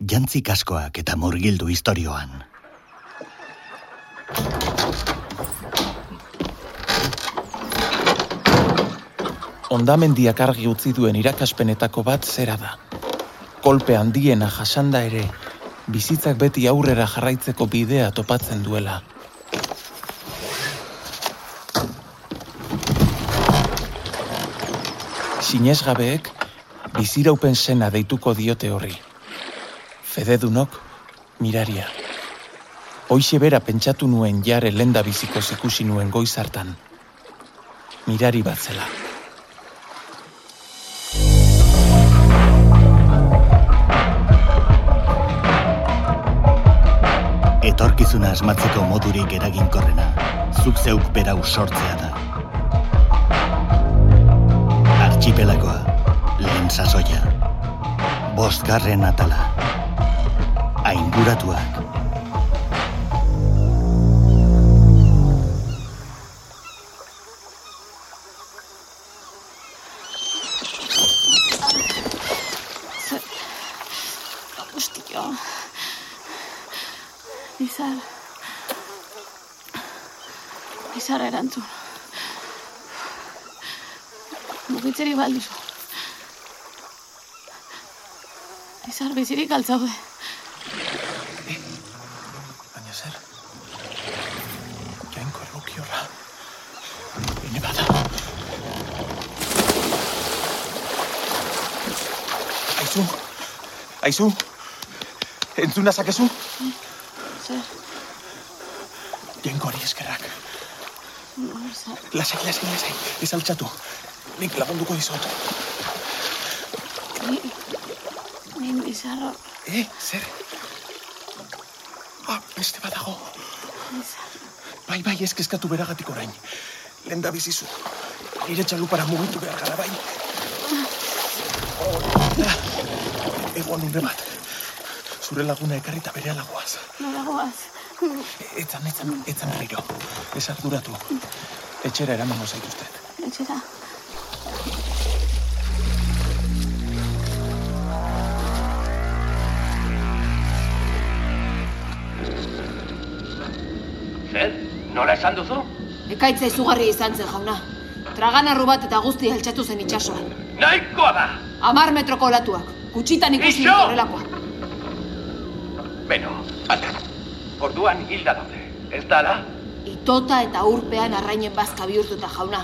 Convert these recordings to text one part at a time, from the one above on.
jantzi kaskoak eta murgildu historioan. Ondamendiak argi utzi duen irakaspenetako bat zera da. Kolpe handiena jasanda ere, bizitzak beti aurrera jarraitzeko bidea topatzen duela. Sinesgabeek biziraupen sena deituko diote horri. Fededunok, miraria. Hoixe bera pentsatu nuen jare lenda biziko zikusi nuen goiz hartan. Mirari bat zela. Etorkizuna asmatzeko modurik eraginkorrena, zuk zeuk berau sortzea da. Archipelagoa, lehen sasoia. Bostgarren atala. Ainguratuak. Hostia. Izar. Izar erantzun. Mugitzeri baldizu. Izar bizirik altzaude. Baina zer? Jainko errukiorra. Hine bada. Aizu! Aizu! Entzuna zakezu? Zer? Jainko hori eskerrak. Lasai, lasai, lasai. Ez altxatu. Nik lagunduko dizut. Ni... Ni izarro. Eh, zer? Ah, beste badago. Izar. Bai, bai, ez kezkatu beragatik orain. Lenda bizizu. Nire txalupara mugitu behar gara, bai. Ah, Egoan unre bat. Zure laguna ekarrita bere alagoaz. Nora goaz. Etzan, etzan, etzan berriro. Ez arduratu. Etxera eramango zaituztet. Etxera. Zer? Nola esan duzu? Ekaitza izugarri izan zen jauna. Traganarru bat eta guzti heltsatu zen itsasoan. Nahikoa da! Amar metroko olatuak. Kutsitan ikusi dut horrelakoa. Beno, ata. Orduan hilda daude. Ez dala? Itota eta urpean arrainen bazka bihurtuta jauna.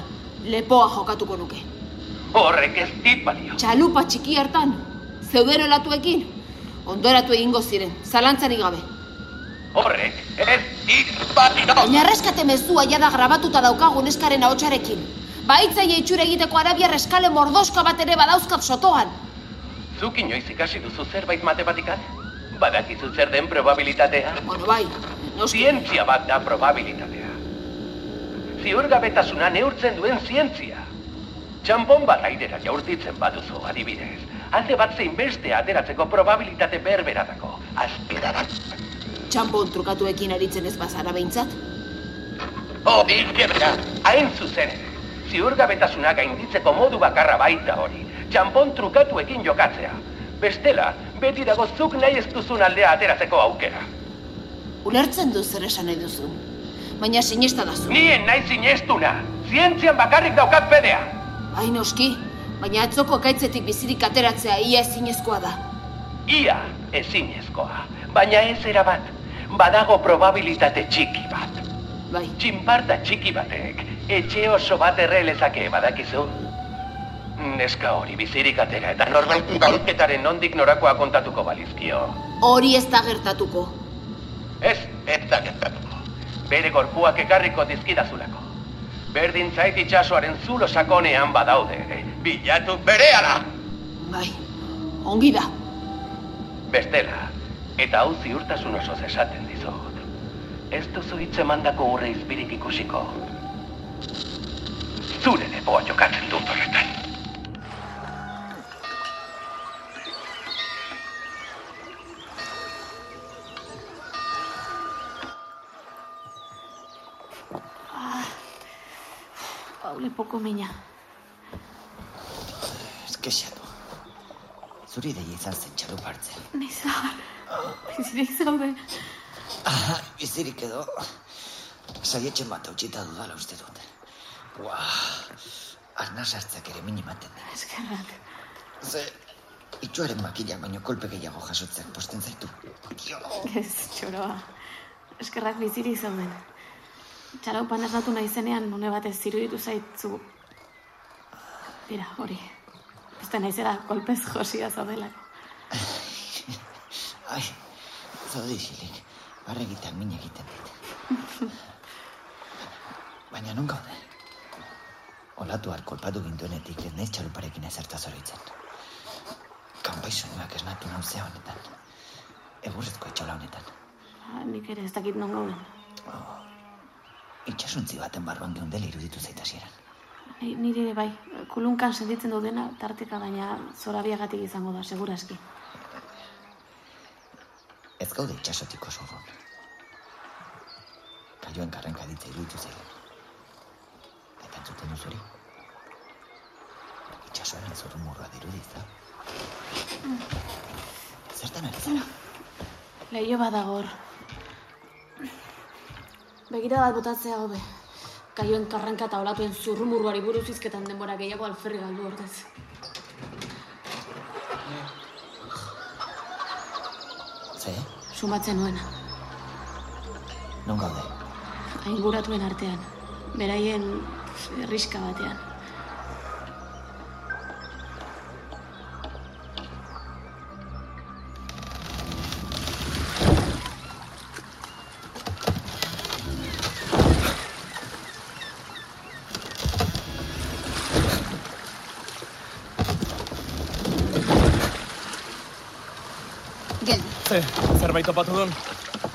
Lepoa jokatuko nuke. Horrek ez dit balio. Txalupa txiki hartan. Zeuden olatuekin. Ondoratu egingo ziren, zalantzarik gabe. Horrek ez dit balio. Baina erreskate mezua jada grabatuta daukagun eskaren ahotsarekin. Baitzaile itxura egiteko arabiar eskale mordoska bat ere badauzkat sotoan. Zuk inoiz ikasi duzu zerbait matematikan? Badakizu zer den probabilitatea? Bueno, bai, noski. Zientzia bat da probabilitatea. Ziurgabetasuna neurtzen duen zientzia. Txampon bat airera jaurtitzen baduzu, adibidez. Alde bat zein beste ateratzeko probabilitate berberatako. Azpirarat. Txampon trukatuekin aritzen ez bazara behintzat. Hori, gebra, hain zuzen. Ziurgabetasuna gainditzeko modu bakarra baita hori. Txampon trukatuekin jokatzea. Bestela, beti dago zuk nahi ez duzun aldea ateratzeko aukera. Ulertzen du zer esan nahi duzu. Baina sinesta da zu. Nien nahi zinestuna. Zientzian bakarrik daukat pedea. Bai noski, baina atzoko ekaitzetik bizirik ateratzea ia ezinezkoa da. Ia ezinezkoa, baina ez erabat. Badago probabilitate txiki bat. Bai, Txinparta txiki batek, etxe oso bat erre lezake badakizu. Neska hori bizirik atera eta norbait gauzketaren nondik norakoa kontatuko balizkio. hori ez da gertatuko. Ez, ez da gertatuko. Bere gorpuak ekarriko dizkidazulako. Berdin zait itxasoaren zulo sakonean badaude. Bilatu berehala! Bai, ongi da. Bestela, eta hau ziurtasun osoz esaten dizut. Ez duzu hitz emandako urre izpirik ikusiko. Zure lepoa jokatzen dut horretan. Hau lepoko mina. Ez kexatu. Zuri deia izan zen txalupa hartzen. Nizar. Bizirik zaude. Ah, bizirik edo. Saietxen bat hautxita dudala uste dut. Ua, arna sartzeak ere min ematen da. Eskerrak. Ze, itxuaren makila baino kolpe gehiago jasotzeak posten zaitu. Dio, Ez, txoroa. Eskerrak bizirik zauden. Txaraupan esnatu naizenean, une batez ziruditu zaitzu. Bira, hori. Uste naizera kolpez josia zaudelako. ai, zaude isilik. Barregitan min egiten dit. Baina non gaude? Olatu kolpatu ginduenetik ez naiz txaluparekin ezerta zoritzen. Kanpaizunak esnatu nauzea honetan. Egurrezko etxola honetan. Ba, nik ere ez dakit non gauden. Itxasuntzi baten barruan geundela iruditu zaitasieran. Ni- Niri ere bai, kulunkan sentitzen dudena, tarteka baina zorabiagatik izango da, seguraski. Ez gaude itxasotik oso urrun. Kaioen karrenka ditza iruditu zaigu. Eta entzuten duzuri. Itxasoaren zurrumurroa dirudi, da? Zertan ari zara? Leio badagor. Begira bat botatzea hobe. Kaioen karranka eta olatuen zurrumurruari buruz izketan denbora gehiago alferri galdu ordez. Ze? Sumatzen nuena, Non gaude? ainguratuen artean. Beraien herriska batean. Ze, zerbait topatu duen?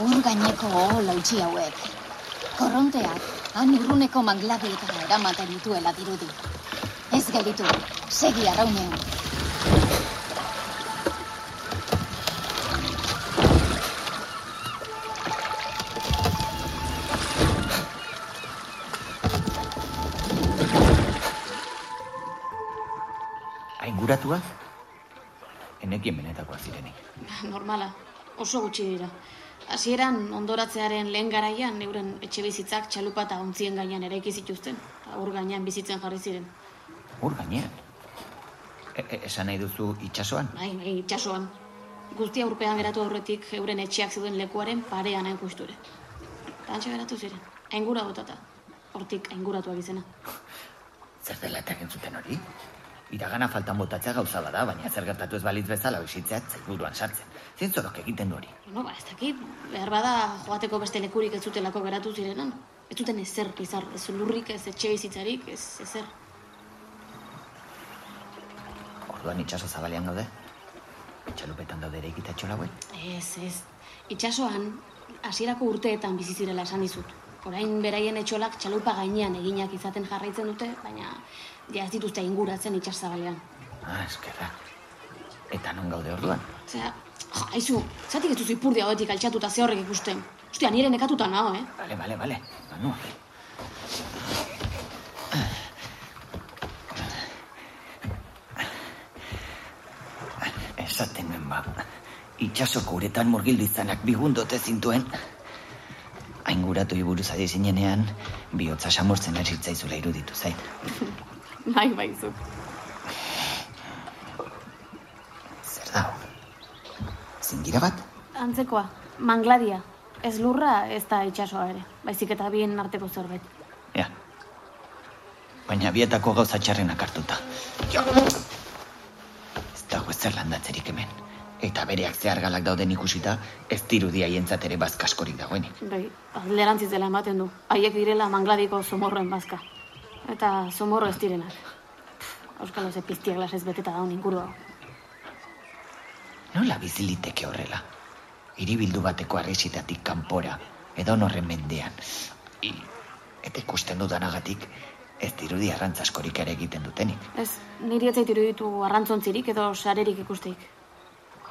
ur gaineko ohol hautsi hauek. Korronteak, han urruneko mangladietara eramaten dituela dirudi. Ez gelditu, segi arraunean. Ainguratuak? Enekien benetakoak zirenik. Normala, oso gutxi dira. Hasieran ondoratzearen lehen garaian euren etxe bizitzak txalupa eta ontzien gainean eraiki zituzten. eta Ur gainean bizitzen jarri ziren. Ur gainean. E -e esan nahi duzu itxasoan? Bai, bai, itxasoan. Guztia urpean geratu aurretik euren etxeak zeuden lekuaren parean hain justure. Eta antxe geratu ziren. Aingura botata. Hortik ainguratuak izena. Zer dela eta egin zuten hori? Iragana faltan botatzea gauza bada, baina zer gertatu ez balitz bezala bizitzea zaiburuan sartzen. Zintzorok egiten hori. No, ba, ez dakit. Behar bada joateko beste lekurik ez zutelako geratu zirenan. Ez zuten ezer, izar. Ez lurrik, ez etxe bizitzarik, ez ezer. Orduan itxaso zabalean gaude? Txalupetan daude ere ikita txolauek? Ez, ez. Itxasoan, hasierako urteetan bizi zirela esan dizut. Orain beraien etxolak txalupa gainean eginak izaten jarraitzen dute, baina ja ez dituzte inguratzen itxas zabalean. Ah, eskerrak. Eta non gaude orduan? Osea, jo, aizu, zatik ez duzu ipurdia hauetik altxatuta ze horrek ikusten. Ostia, nire nekatuta naho, eh? Bale, bale, bale. Manu. Esaten nuen ba. Itxasoko uretan murgildu izanak bigundote zintuen. Ainguratu iburuz adi zinenean, bihotza samurtzen eritzaizula iruditu zait. Bai, bai, zuk. Zer da? Zingira bat? Antzekoa, mangladia. Ez lurra, ez da itxasoa ere. Baizik eta bien arteko zerbait. Ja. Baina bietako gauza txarrenak hartuta. Jo! Ez dago ezer landatzerik hemen. Eta bereak zehargalak dauden ikusita, ez dirudi haientzat ere bazkaskorik dagoenik. Bai, alderantziz dela ematen du. Haiek direla mangladiko zomorroen bazka. Eta zomorro ez direnak. Euskal Oze piztia glasez beteta daun inguru hau. Nola biziliteke horrela? Hiribildu bateko arresitatik kanpora, edo norren mendean. I, eta ikusten dudanagatik, ez dirudi arrantza askorik ere egiten dutenik. Ez, niri etzait iruditu arrantzontzirik edo sarerik ikusteik.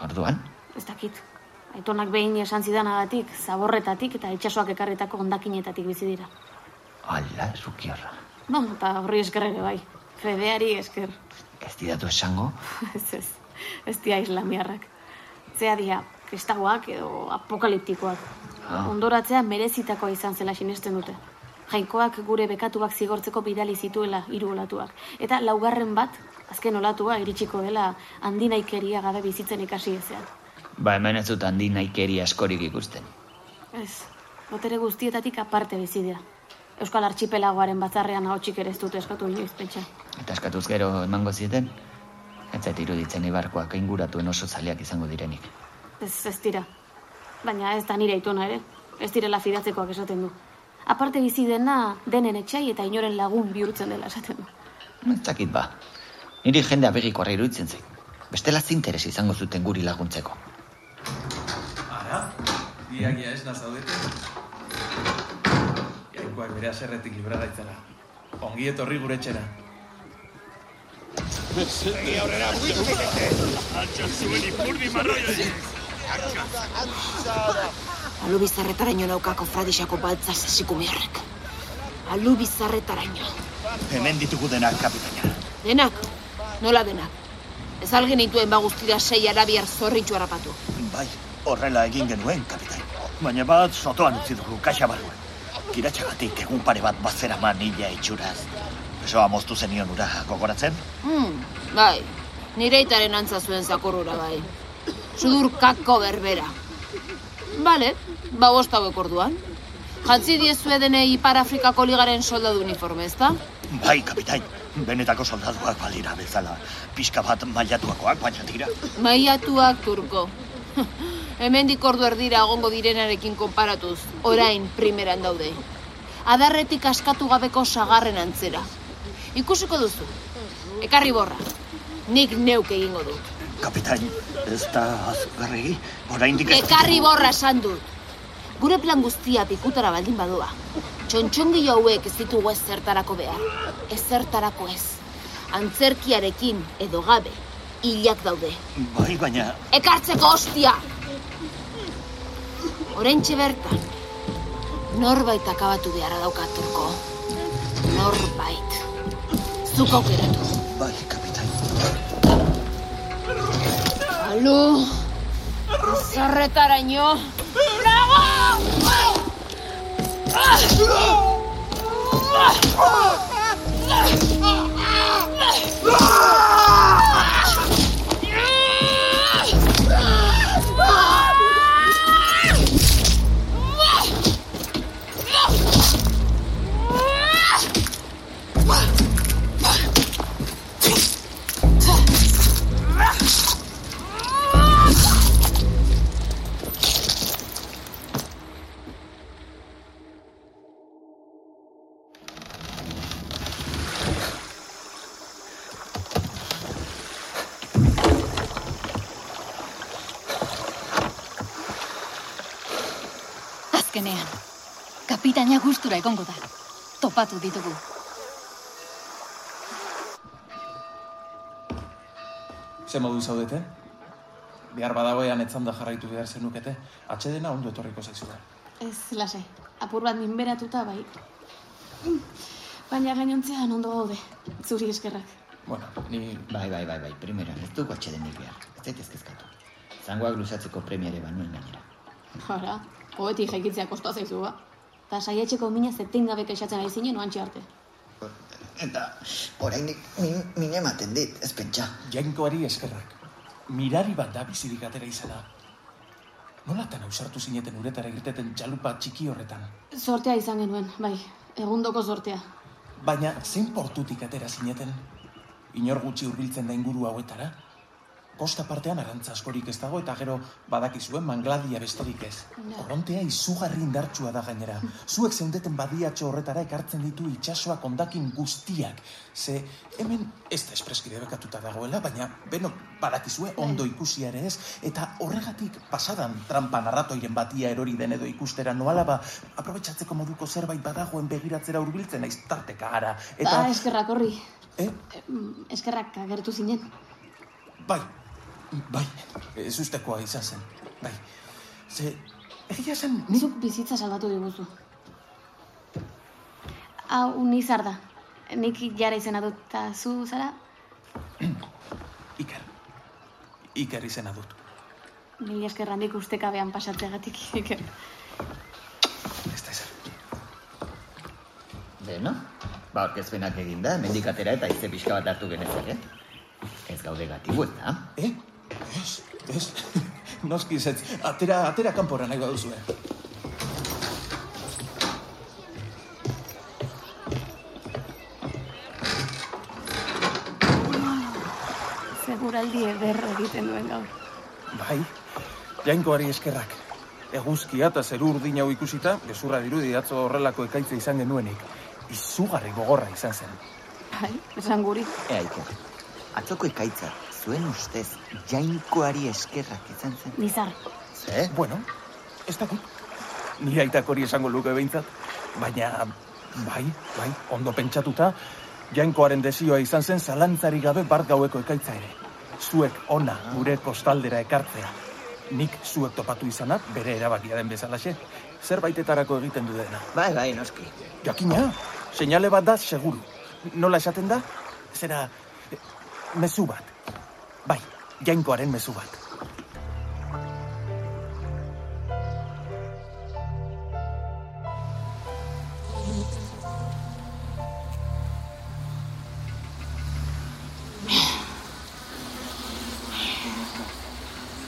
Orduan, Ez dakit. Aitonak behin esan zidanagatik, zaborretatik eta itsasoak ekarritako ondakinetatik bizi dira. ala, zukiorra. No, eta horri esker ere bai. Fedeari esker. Ez didatu esango, ez ez. ez dia islamiarrak. Zea dia, kristagoak edo apokaliptikoak. Ah. Ondoratzea merezitakoa izan zela sinesten dute. Jainkoak gure bekatuak zigortzeko bidali zituela hiru olatuak. Eta laugarren bat, azken olatua iritsiko dela handinaikeria gabe bizitzen ikasi ezean. Ba, hemen ez dut handi naikeri askorik ikusten. Ez, botere guztietatik aparte bizi dira. Euskal Archipelagoaren batzarrean ahotsik ere ez dute eskatu inoiz pentsa. Eta eskatuz gero emango zieten? Ez zait iruditzen ibarkoak inguratuen oso zaleak izango direnik. Ez, ez dira. Baina ez da nire ituna ere. Ez direla fidatzekoak esaten du. Aparte bizi dena denen etxai eta inoren lagun bihurtzen dela esaten du. Ez dakit ba. Niri jende abegikoarra iruditzen zait. Bestela zinteres izango zuten guri laguntzeko. Ara, biagia ez nazaudete. Jainkoak bere aserretik libra gaitzela. Ongi etorri gure etxera. Alu bizarretaraino naukako fradisako baltza sasikumiarrek. Alu bizarretaraino. Hemen ditugu denak, kapitaina. Denak, nola denak. Ez algin nituen ba guztira sei arabiar zorritxu harrapatu. Bai, horrela egin genuen, kapitain. Baina bat sotoan utzi dugu kaxa barruan. Kiratxagatik egun pare bat bazeraman hila itxuraz. Besoa moztu zenion ura gogoratzen? Hmm, bai, nire itaren antza zuen zakurrura bai. Sudurkako berbera. Bale, ba bost hauek orduan. Jantzi diezue denei Ipar Afrikako ligaren soldadu uniforme, ezta? Bai, kapitain. Benetako soldaduak balira bezala. Pixka bat mailatuakoak, baina tira. Maiatuak turko. Hemendik ordu erdira egongo direnarekin konparatuz, orain primeran daude. Adarretik askatu gabeko sagarren antzera. Ikusiko duzu. Ekarri borra. Nik neuk egingo dut. Kapitain, ez da azgarregi? Oraindik ez... Ekarri borra esan dut. Gure plan guztia pikutara baldin badoa. Txontxongi hauek ez ditugu ezertarako behar. Ezertarako ez. Antzerkiarekin edo gabe, hilak daude. Bai, baina... Ekartzeko ostia! Oraintxe bertan, norbait akabatu beharra dauka turko. Norbait. Zuk aukeratu. Bai, kapitain. Alu! Zarretaraino! Azkenean, Topatu ditugu. Ze modu zaudete? Behar badagoean etzanda jarraitu behar zenukete, atxedena ondo etorriko zaizu da. Ez, lasai. Apur bat minberatuta, bai. Baina gainontzean ondo gaude. Zuri eskerrak. Bueno, ni Bai, bai, bai, bai, primeran, ez dugu atxedenik behar. Ez zaitez kezkatu. Zangoak luzatzeko premiare banuen gainera. Hora, hobetik jaikitzea kosta zaizu, ba. Ta saietxeko mina zetengabe kexatzen ari zinen oantxe arte. Eta, orainik min, min ematen dit, ez pentsa. jainkoari eskerrak. Mirari bat da bizirik atera izana. Nolatan ausartu zineten uretara irteten txalupa txiki horretan. Sortea izan genuen, bai. Egundoko sortea. Baina zein portutik atera zineten? Inor gutxi hurbiltzen da inguru hauetara? Kosta partean arantza askorik ez dago eta gero badakizuen mangladia besterik ez. Ja. Korrontea izugarri indartsua da gainera. Zuek zeundeten badiatxo horretara ekartzen ditu itsasoak ondakin guztiak. Ze hemen ez da espreski debekatuta dagoela, baina beno badakizue ondo ikusi ere ez, eta horregatik pasadan trampa narratoiren batia erori den edo ikustera noala ba, aprobetsatzeko moduko zerbait badagoen begiratzera hurbiltzen naiz tarteka gara. Eta, Ba, eskerrak horri. eh? Eskerrak agertu zinen. Bai, bai, ez ustekoa izan zen, bai. Ze, egia zen, nik... Zuk bizitza salbatu diguzu. Hau, nizar da. Nik jara izena dut, eta zu zara? Iker. Iker izena dut. Mil esker handik ustekabean pasatzegatik, Iker. Ez da ezer. Beno, ba, orkezpenak eginda, mendik atera eta ize pixka bat hartu genezak, eh? Ez gaude gatibu, ez da? Eh? Ez, ez. Noski ez, atera, atera kanpora nahi baduzu, eh? Seguraldi eder egiten duen gaur. Bai, jainkoari eskerrak. Eguzkia eta zeru urdin hau ikusita, gezurra dirudi atzo horrelako ekaitza izan genuenik. Izugarri gogorra izan zen. Bai, esan guri. Ea, Iker, atzoko ekaitza, zuen ustez, jainkoari eskerrak izan zen. Nizar, Ze? Bueno, ez dakit. Ni aitak hori esango luke behintzat. Baina, bai, bai, ondo pentsatuta, jainkoaren desioa izan zen zalantzari gabe bart gaueko ekaitza ere. Zuek ona gure kostaldera ekartzea. Nik zuek topatu izanat, bere erabakia den bezalaxe. Zerbaitetarako egiten du dena. Bai, bai, noski. Jakina, seinale bat da seguru. Nola esaten da? Zera, eh, mezu bat. Bai, jainkoaren mezu bat.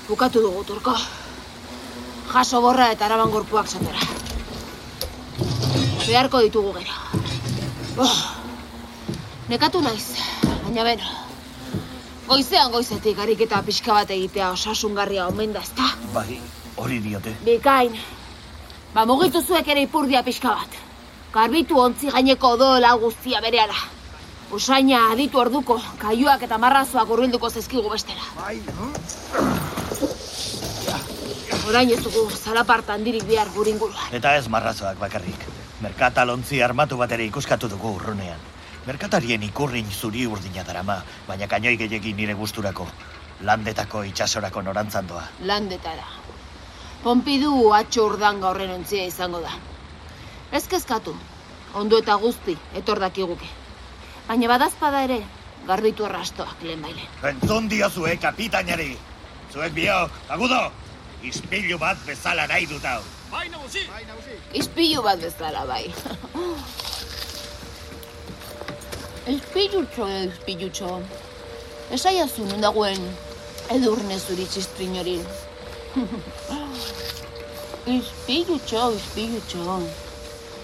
Bukatu dugu, turko. Jaso borra eta araban gorpuak zatera. Beharko ditugu gero. Oh, nekatu naiz, baina beno. Goizean goizetik ariketa pixka bat egitea osasungarria omen da, ezta? Bai, hori diote. Bikain. Ba, mugitu zuek ere ipurdia pixka bat. Garbitu ontzi gaineko odola guztia berehala. Usaina aditu orduko, kaiuak eta marrazoak urbilduko zezkigu bestela. Bai, Orain ez dugu zalaparta handirik bihar inguruan. Eta ez marrazoak bakarrik. Merkatalontzi armatu bat ere ikuskatu dugu urrunean. Merkatarien ikurrin zuri urdina darama, baina kainoi gehiagin nire gusturako. Landetako itxasorako norantzan doa. landetara. Pompidu atxo urdanga horren ontzia izango da. Ez kezkatu, ondo eta guzti, etor dakiguke. Baina badazpada ere, garbitu errastoak lehen baile. Entzun diozue, kapitainari! Zuek biok, agudo! Ispilu bat bezala nahi dut hau. Ispilu bat bezala bai. Ispilutxo, ispilutxo. Esaiazu non dagoen edurne zuri txistrin hori. Ispilutxo, ispilutxo.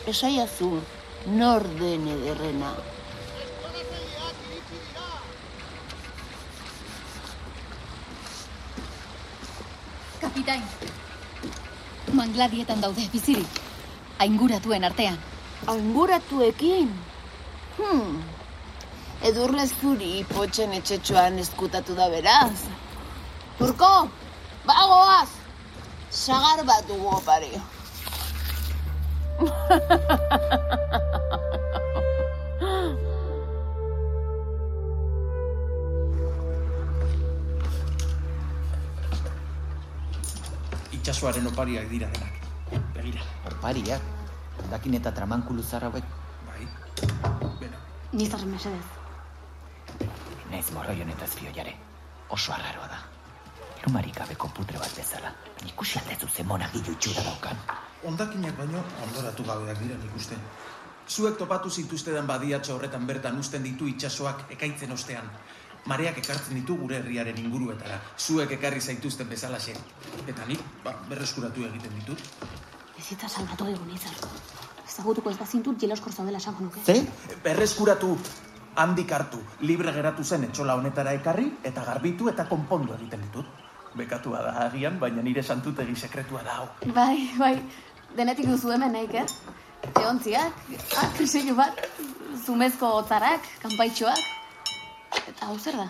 Esaiazu nor den ederrena. Kapitain. Mangladietan daude bizirik. Ainguratuen artean. Anguratuekin? Hmm. Edurne zuri potxen etxetxoan eskutatu da beraz. Turko, bagoaz! Sagar bat dugu opari. Itxasoaren opariak dira denak. Begira. Opariak, dakin eta tramankulu zar hauek, Bai. Beno. nizar mesedez. Naiz morroi honetaz fio jare. Oso arraroa da. Erumarik gabeko putre bat bezala. Ikusi aldezu zemona gilu itxura daukan. Ondakinak baino ondoratu gabeak dira nik uste. Zuek topatu zituztedan badiatxo horretan bertan usten ditu itsasoak ekaitzen ostean. Mareak ekartzen ditu gure herriaren inguruetara. Zuek ekarri zaituzten bezalaxe. Eta nik, ba, berreskuratu egiten ditut. Eta salbatu egun nizar. Ezagutuko ez da zintut jeloskor zaudela esango nuke. Ze? Berreskuratu, handik hartu, libre geratu zen etxola honetara ekarri, eta garbitu eta konpondu egiten ditut. Bekatua da agian, baina nire santutegi sekretua da hau. Bai, bai, denetik duzu hemen naik, eh? Eontziak, akriseilu bat, zumezko otzarak, kanpaitxoak. Eta hau zer da?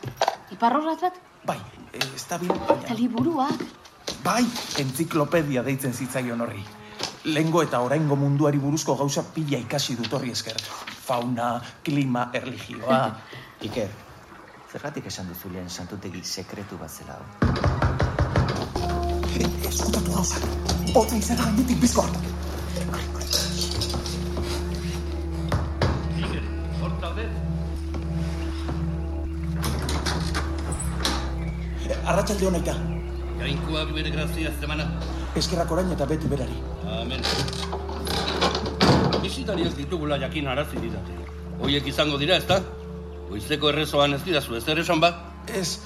Iparrorrat bat? Bai, ez da bil, baina... Eta liburuak? Bai, entziklopedia deitzen zitzaion horri. Lengo eta oraingo munduari buruzko gauza pila ikasi dut horri esker. Fauna, klima, erligioa. Iker, zergatik esan duzu lehen santutegi sekretu bat zela hau? Eskutatu gauzak. Ota izan gainetik bizkoa. arratsalde honaita. Jainkoak bere grazia zemana. Eskerrak orain eta beti berari. Amen. Bisitariak ditugula jakin arazi didate. Hoiek izango dira, ezta? Goizeko errezoan ez didazu ez ere esan ba? Ez,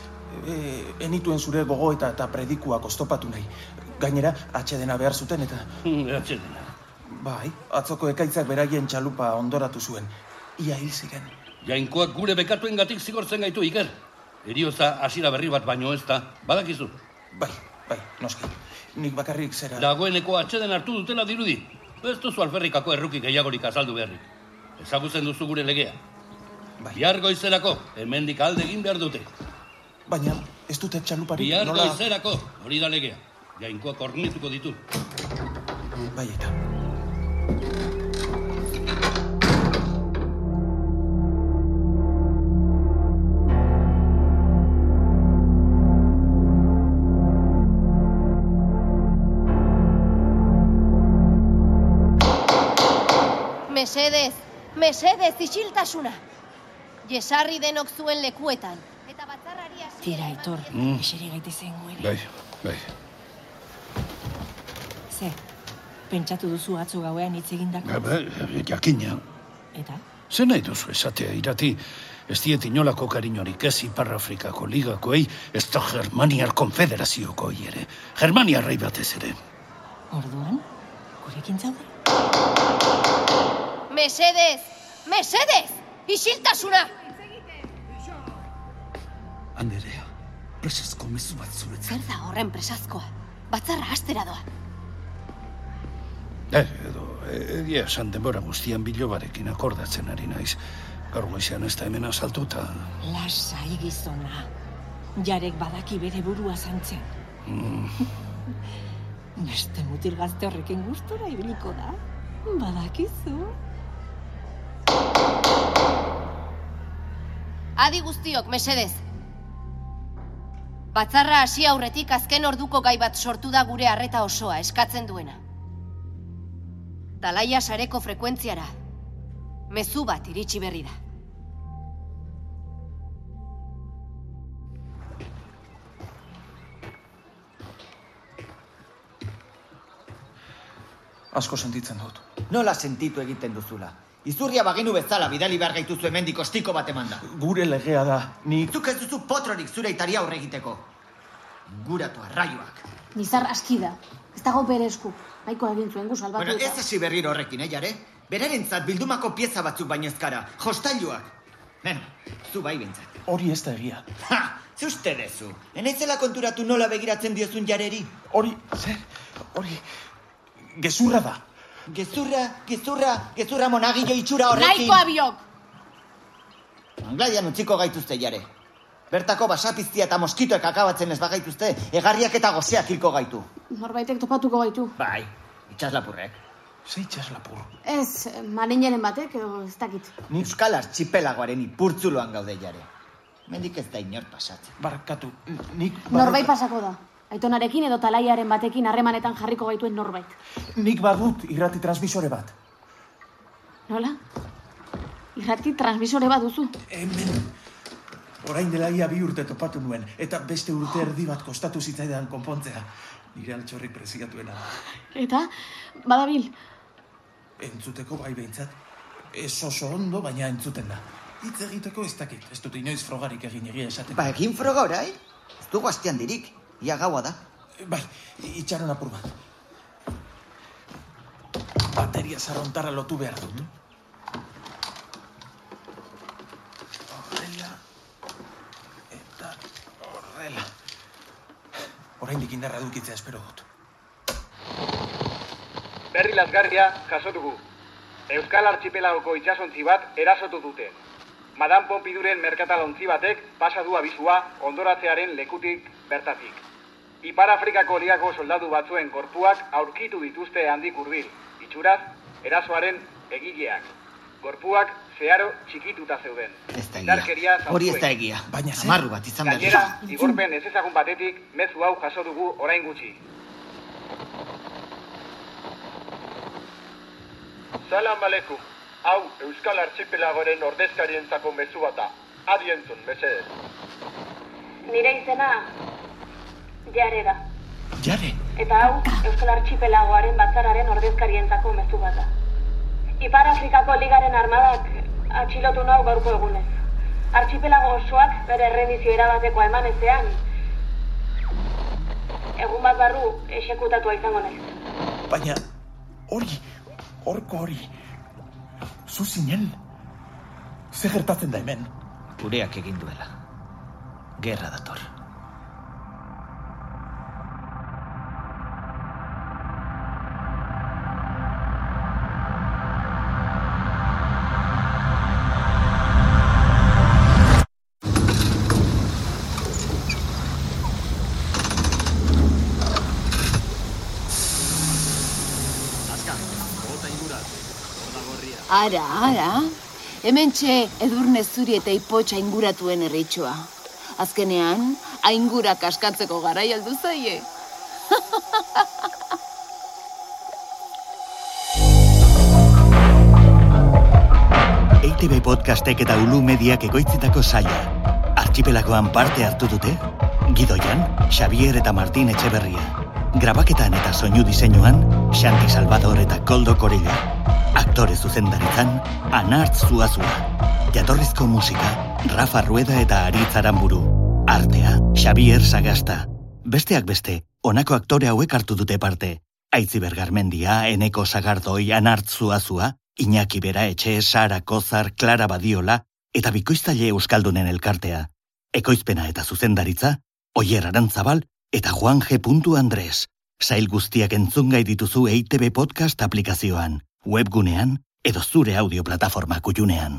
e, enituen zure gogo eta eta predikuak oztopatu nahi. Gainera, atxedena behar zuten eta... Atxedena. Bai, atzoko ekaitzak beraien txalupa ondoratu zuen. Ia hil ziren. Jainkoak gure bekatuen gatik zigortzen gaitu, Iker. Erioza hasiera berri bat baino ez da, badakizu. Bai, bai, noski. Nik bakarrik zera... Dagoeneko atxeden hartu dutela dirudi. Ez duzu alferrikako erruki gehiagorik azaldu beharrik. Ezagutzen duzu gure legea. Bai. Bihar goizerako, hemendik alde egin behar dute. Baina, ez dute txaluparik Bihar nola... goizerako, hori da legea. Jainkoak ornituko ditu. Bai eta. Mesedez, mesedez, isiltasuna. Jesarri denok zuen lekuetan. Eta batzarrari hasi... Tira, Aitor, Mm. eseri gaitezen guere. Bai, bai. Ze, pentsatu duzu atzo gauean hitz egindako. Ba, jakina, Eta? ze nahi duzu esatea irati, ez diet inolako kariñorik ez Ipar Afrikako ligakoei, ez da Germaniar konfederazioko ere. Germaniar rei batez ere. Orduan, gurekin zaude? Mesedez, mesedez, isiltasuna! Anderea, presazko mezu bat zuretzat. Zer da horren presazkoa? Batzarra astera doa. Eh, edo, egia esan denbora guztian bilobarekin akordatzen ari naiz. Gaur goizean ez da hemen asaltuta. Lasai gizona. Jarek badaki bere burua zantzen. Beste mutil gazte horrekin gustora ibiliko da. Badakizu. Adi guztiok, mesedez. Batzarra hasi aurretik azken orduko gai bat sortu da gure harreta osoa eskatzen duena. Dalaia sareko frekuentziara. Mezu bat iritsi berri da. Asko sentitzen dut. Nola sentitu egiten duzula? Izurria bagenu bezala bidali behar gaituzu hemendik ostiko bat emanda. Gure legea da, nik... Zuk ez duzu potrorik zure itari aurre egiteko. Guratu arraioak. Nizar aski da. Ez dago bere esku. Baiko egin zuen gu salbatu Bueno, ez hasi berriro horrekin, eh, jare? Berarentzat bildumako pieza batzuk baino ezkara, jostailuak. Bueno, zu bai bintzat. Hori ez da egia. Ha! Ze uste dezu? Enaizela konturatu nola begiratzen diozun jareri? Hori, zer? Hori... Gezurra da. Gezurra, gezurra, gezurra monagillo itxura horrekin. Nahiko abiok! Anglaian utziko gaituzte jare. Bertako basapiztia eta moskitoek akabatzen ez bagaituzte, egarriak eta gozeak hilko gaitu. Norbaitek topatuko gaitu. Bai, itxaslapurrek. Ze itxaslapur. Ez, marineren batek edo ez dakit. Ni Euskal Archipelagoaren ipurtzuloan gaude jare. Mendik ez da inor pasatzen. Barkatu, nik... Norbait pasako da. Aitonarekin edo talaiaren batekin harremanetan jarriko gaituen norbait. Nik badut irrati transmisore bat. Nola? Irrati transmisore bat duzu. Hemen. Orain dela ia bi urte topatu nuen, eta beste urte erdi bat kostatu zitzaidan konpontzea. Nire altxorri preziatuena. Eta, badabil, Entzuteko bai behintzat. Ez oso ondo, baina entzuten da. Hitz egiteko ez dakit, ez dut inoiz frogarik egin egia esaten. Ba, egin froga orai? Ez dugu hastian dirik, ia gaua da. Bai, itxaron apur bat. Bateria zarrontara lotu behar dut. Horrela. Eta horrela. Oraindik indarra dukitzea espero dut. Berri lasgarria jaso dugu. Euskal Archipelagoko itsasontzi bat erasotu dute. Madame Pompiduren merkatalontzi batek pasa du abisua ondoratzearen lekutik bertatik. Ipar Afrikako ligako soldadu batzuen korpuak aurkitu dituzte handik hurbil. Itxuraz, erasoaren egileak. Gorpuak zeharo txikituta zeuden. Ez da Indarkeria egia. Hori ez da egia. Baina zer? Amarru bat izan behar. Gainera, igorpen ez ezagun batetik mezu hau jaso dugu orain gutxi. Salam aleikum. Hau Euskal Archipelagoren ordezkarientzako mezu bata. Adi entzun, mesedez. nire izena Jare da. Jare, Eta hau, Euskal Archipelagoaren batzararen ordezkarientzako mezu bat da. Ipar Afrikako ligaren armadak atxilotu nau gaurko egunez. Archipelago osoak bere errendizio erabatekoa eman ezean, egun bat barru esekutatua izango naiz. baina hori, horko hori, zu zinen, ze gertatzen da hemen? Gureak egin duela. Gerra dator. Ara, ara. Hemen txe edurne zuri eta ipotxa inguratuen erritxoa. Azkenean, aingura kaskatzeko garai aldu zaie. EITB podcastek eta Ulu Mediak egoitzitako saia. Archipelagoan parte hartu dute, Gidoian, Xavier eta Martin Etxeberria. Grabaketan eta soinu diseinuan, Xanti Salvador eta Koldo Korella. Aktore zuzendaritzan, Anartz Zuazua. Jatorrizko musika, Rafa Rueda eta Aritz Aramburu. Artea, Xavier Sagasta. Besteak beste, honako aktore hauek hartu dute parte. Aitziber Garmendia, Eneko Sagardoi, Anartz Zuazua, Iñaki Bera Etxe, Sara Kozar, Clara Badiola eta Bikoiztaile Euskaldunen elkartea. Ekoizpena eta zuzendaritza, Oier Arantzabal eta Juan G. Andres. Sail guztiak entzungai dituzu EITB Podcast aplikazioan, webgunean edo zure audio plataforma kutxunean.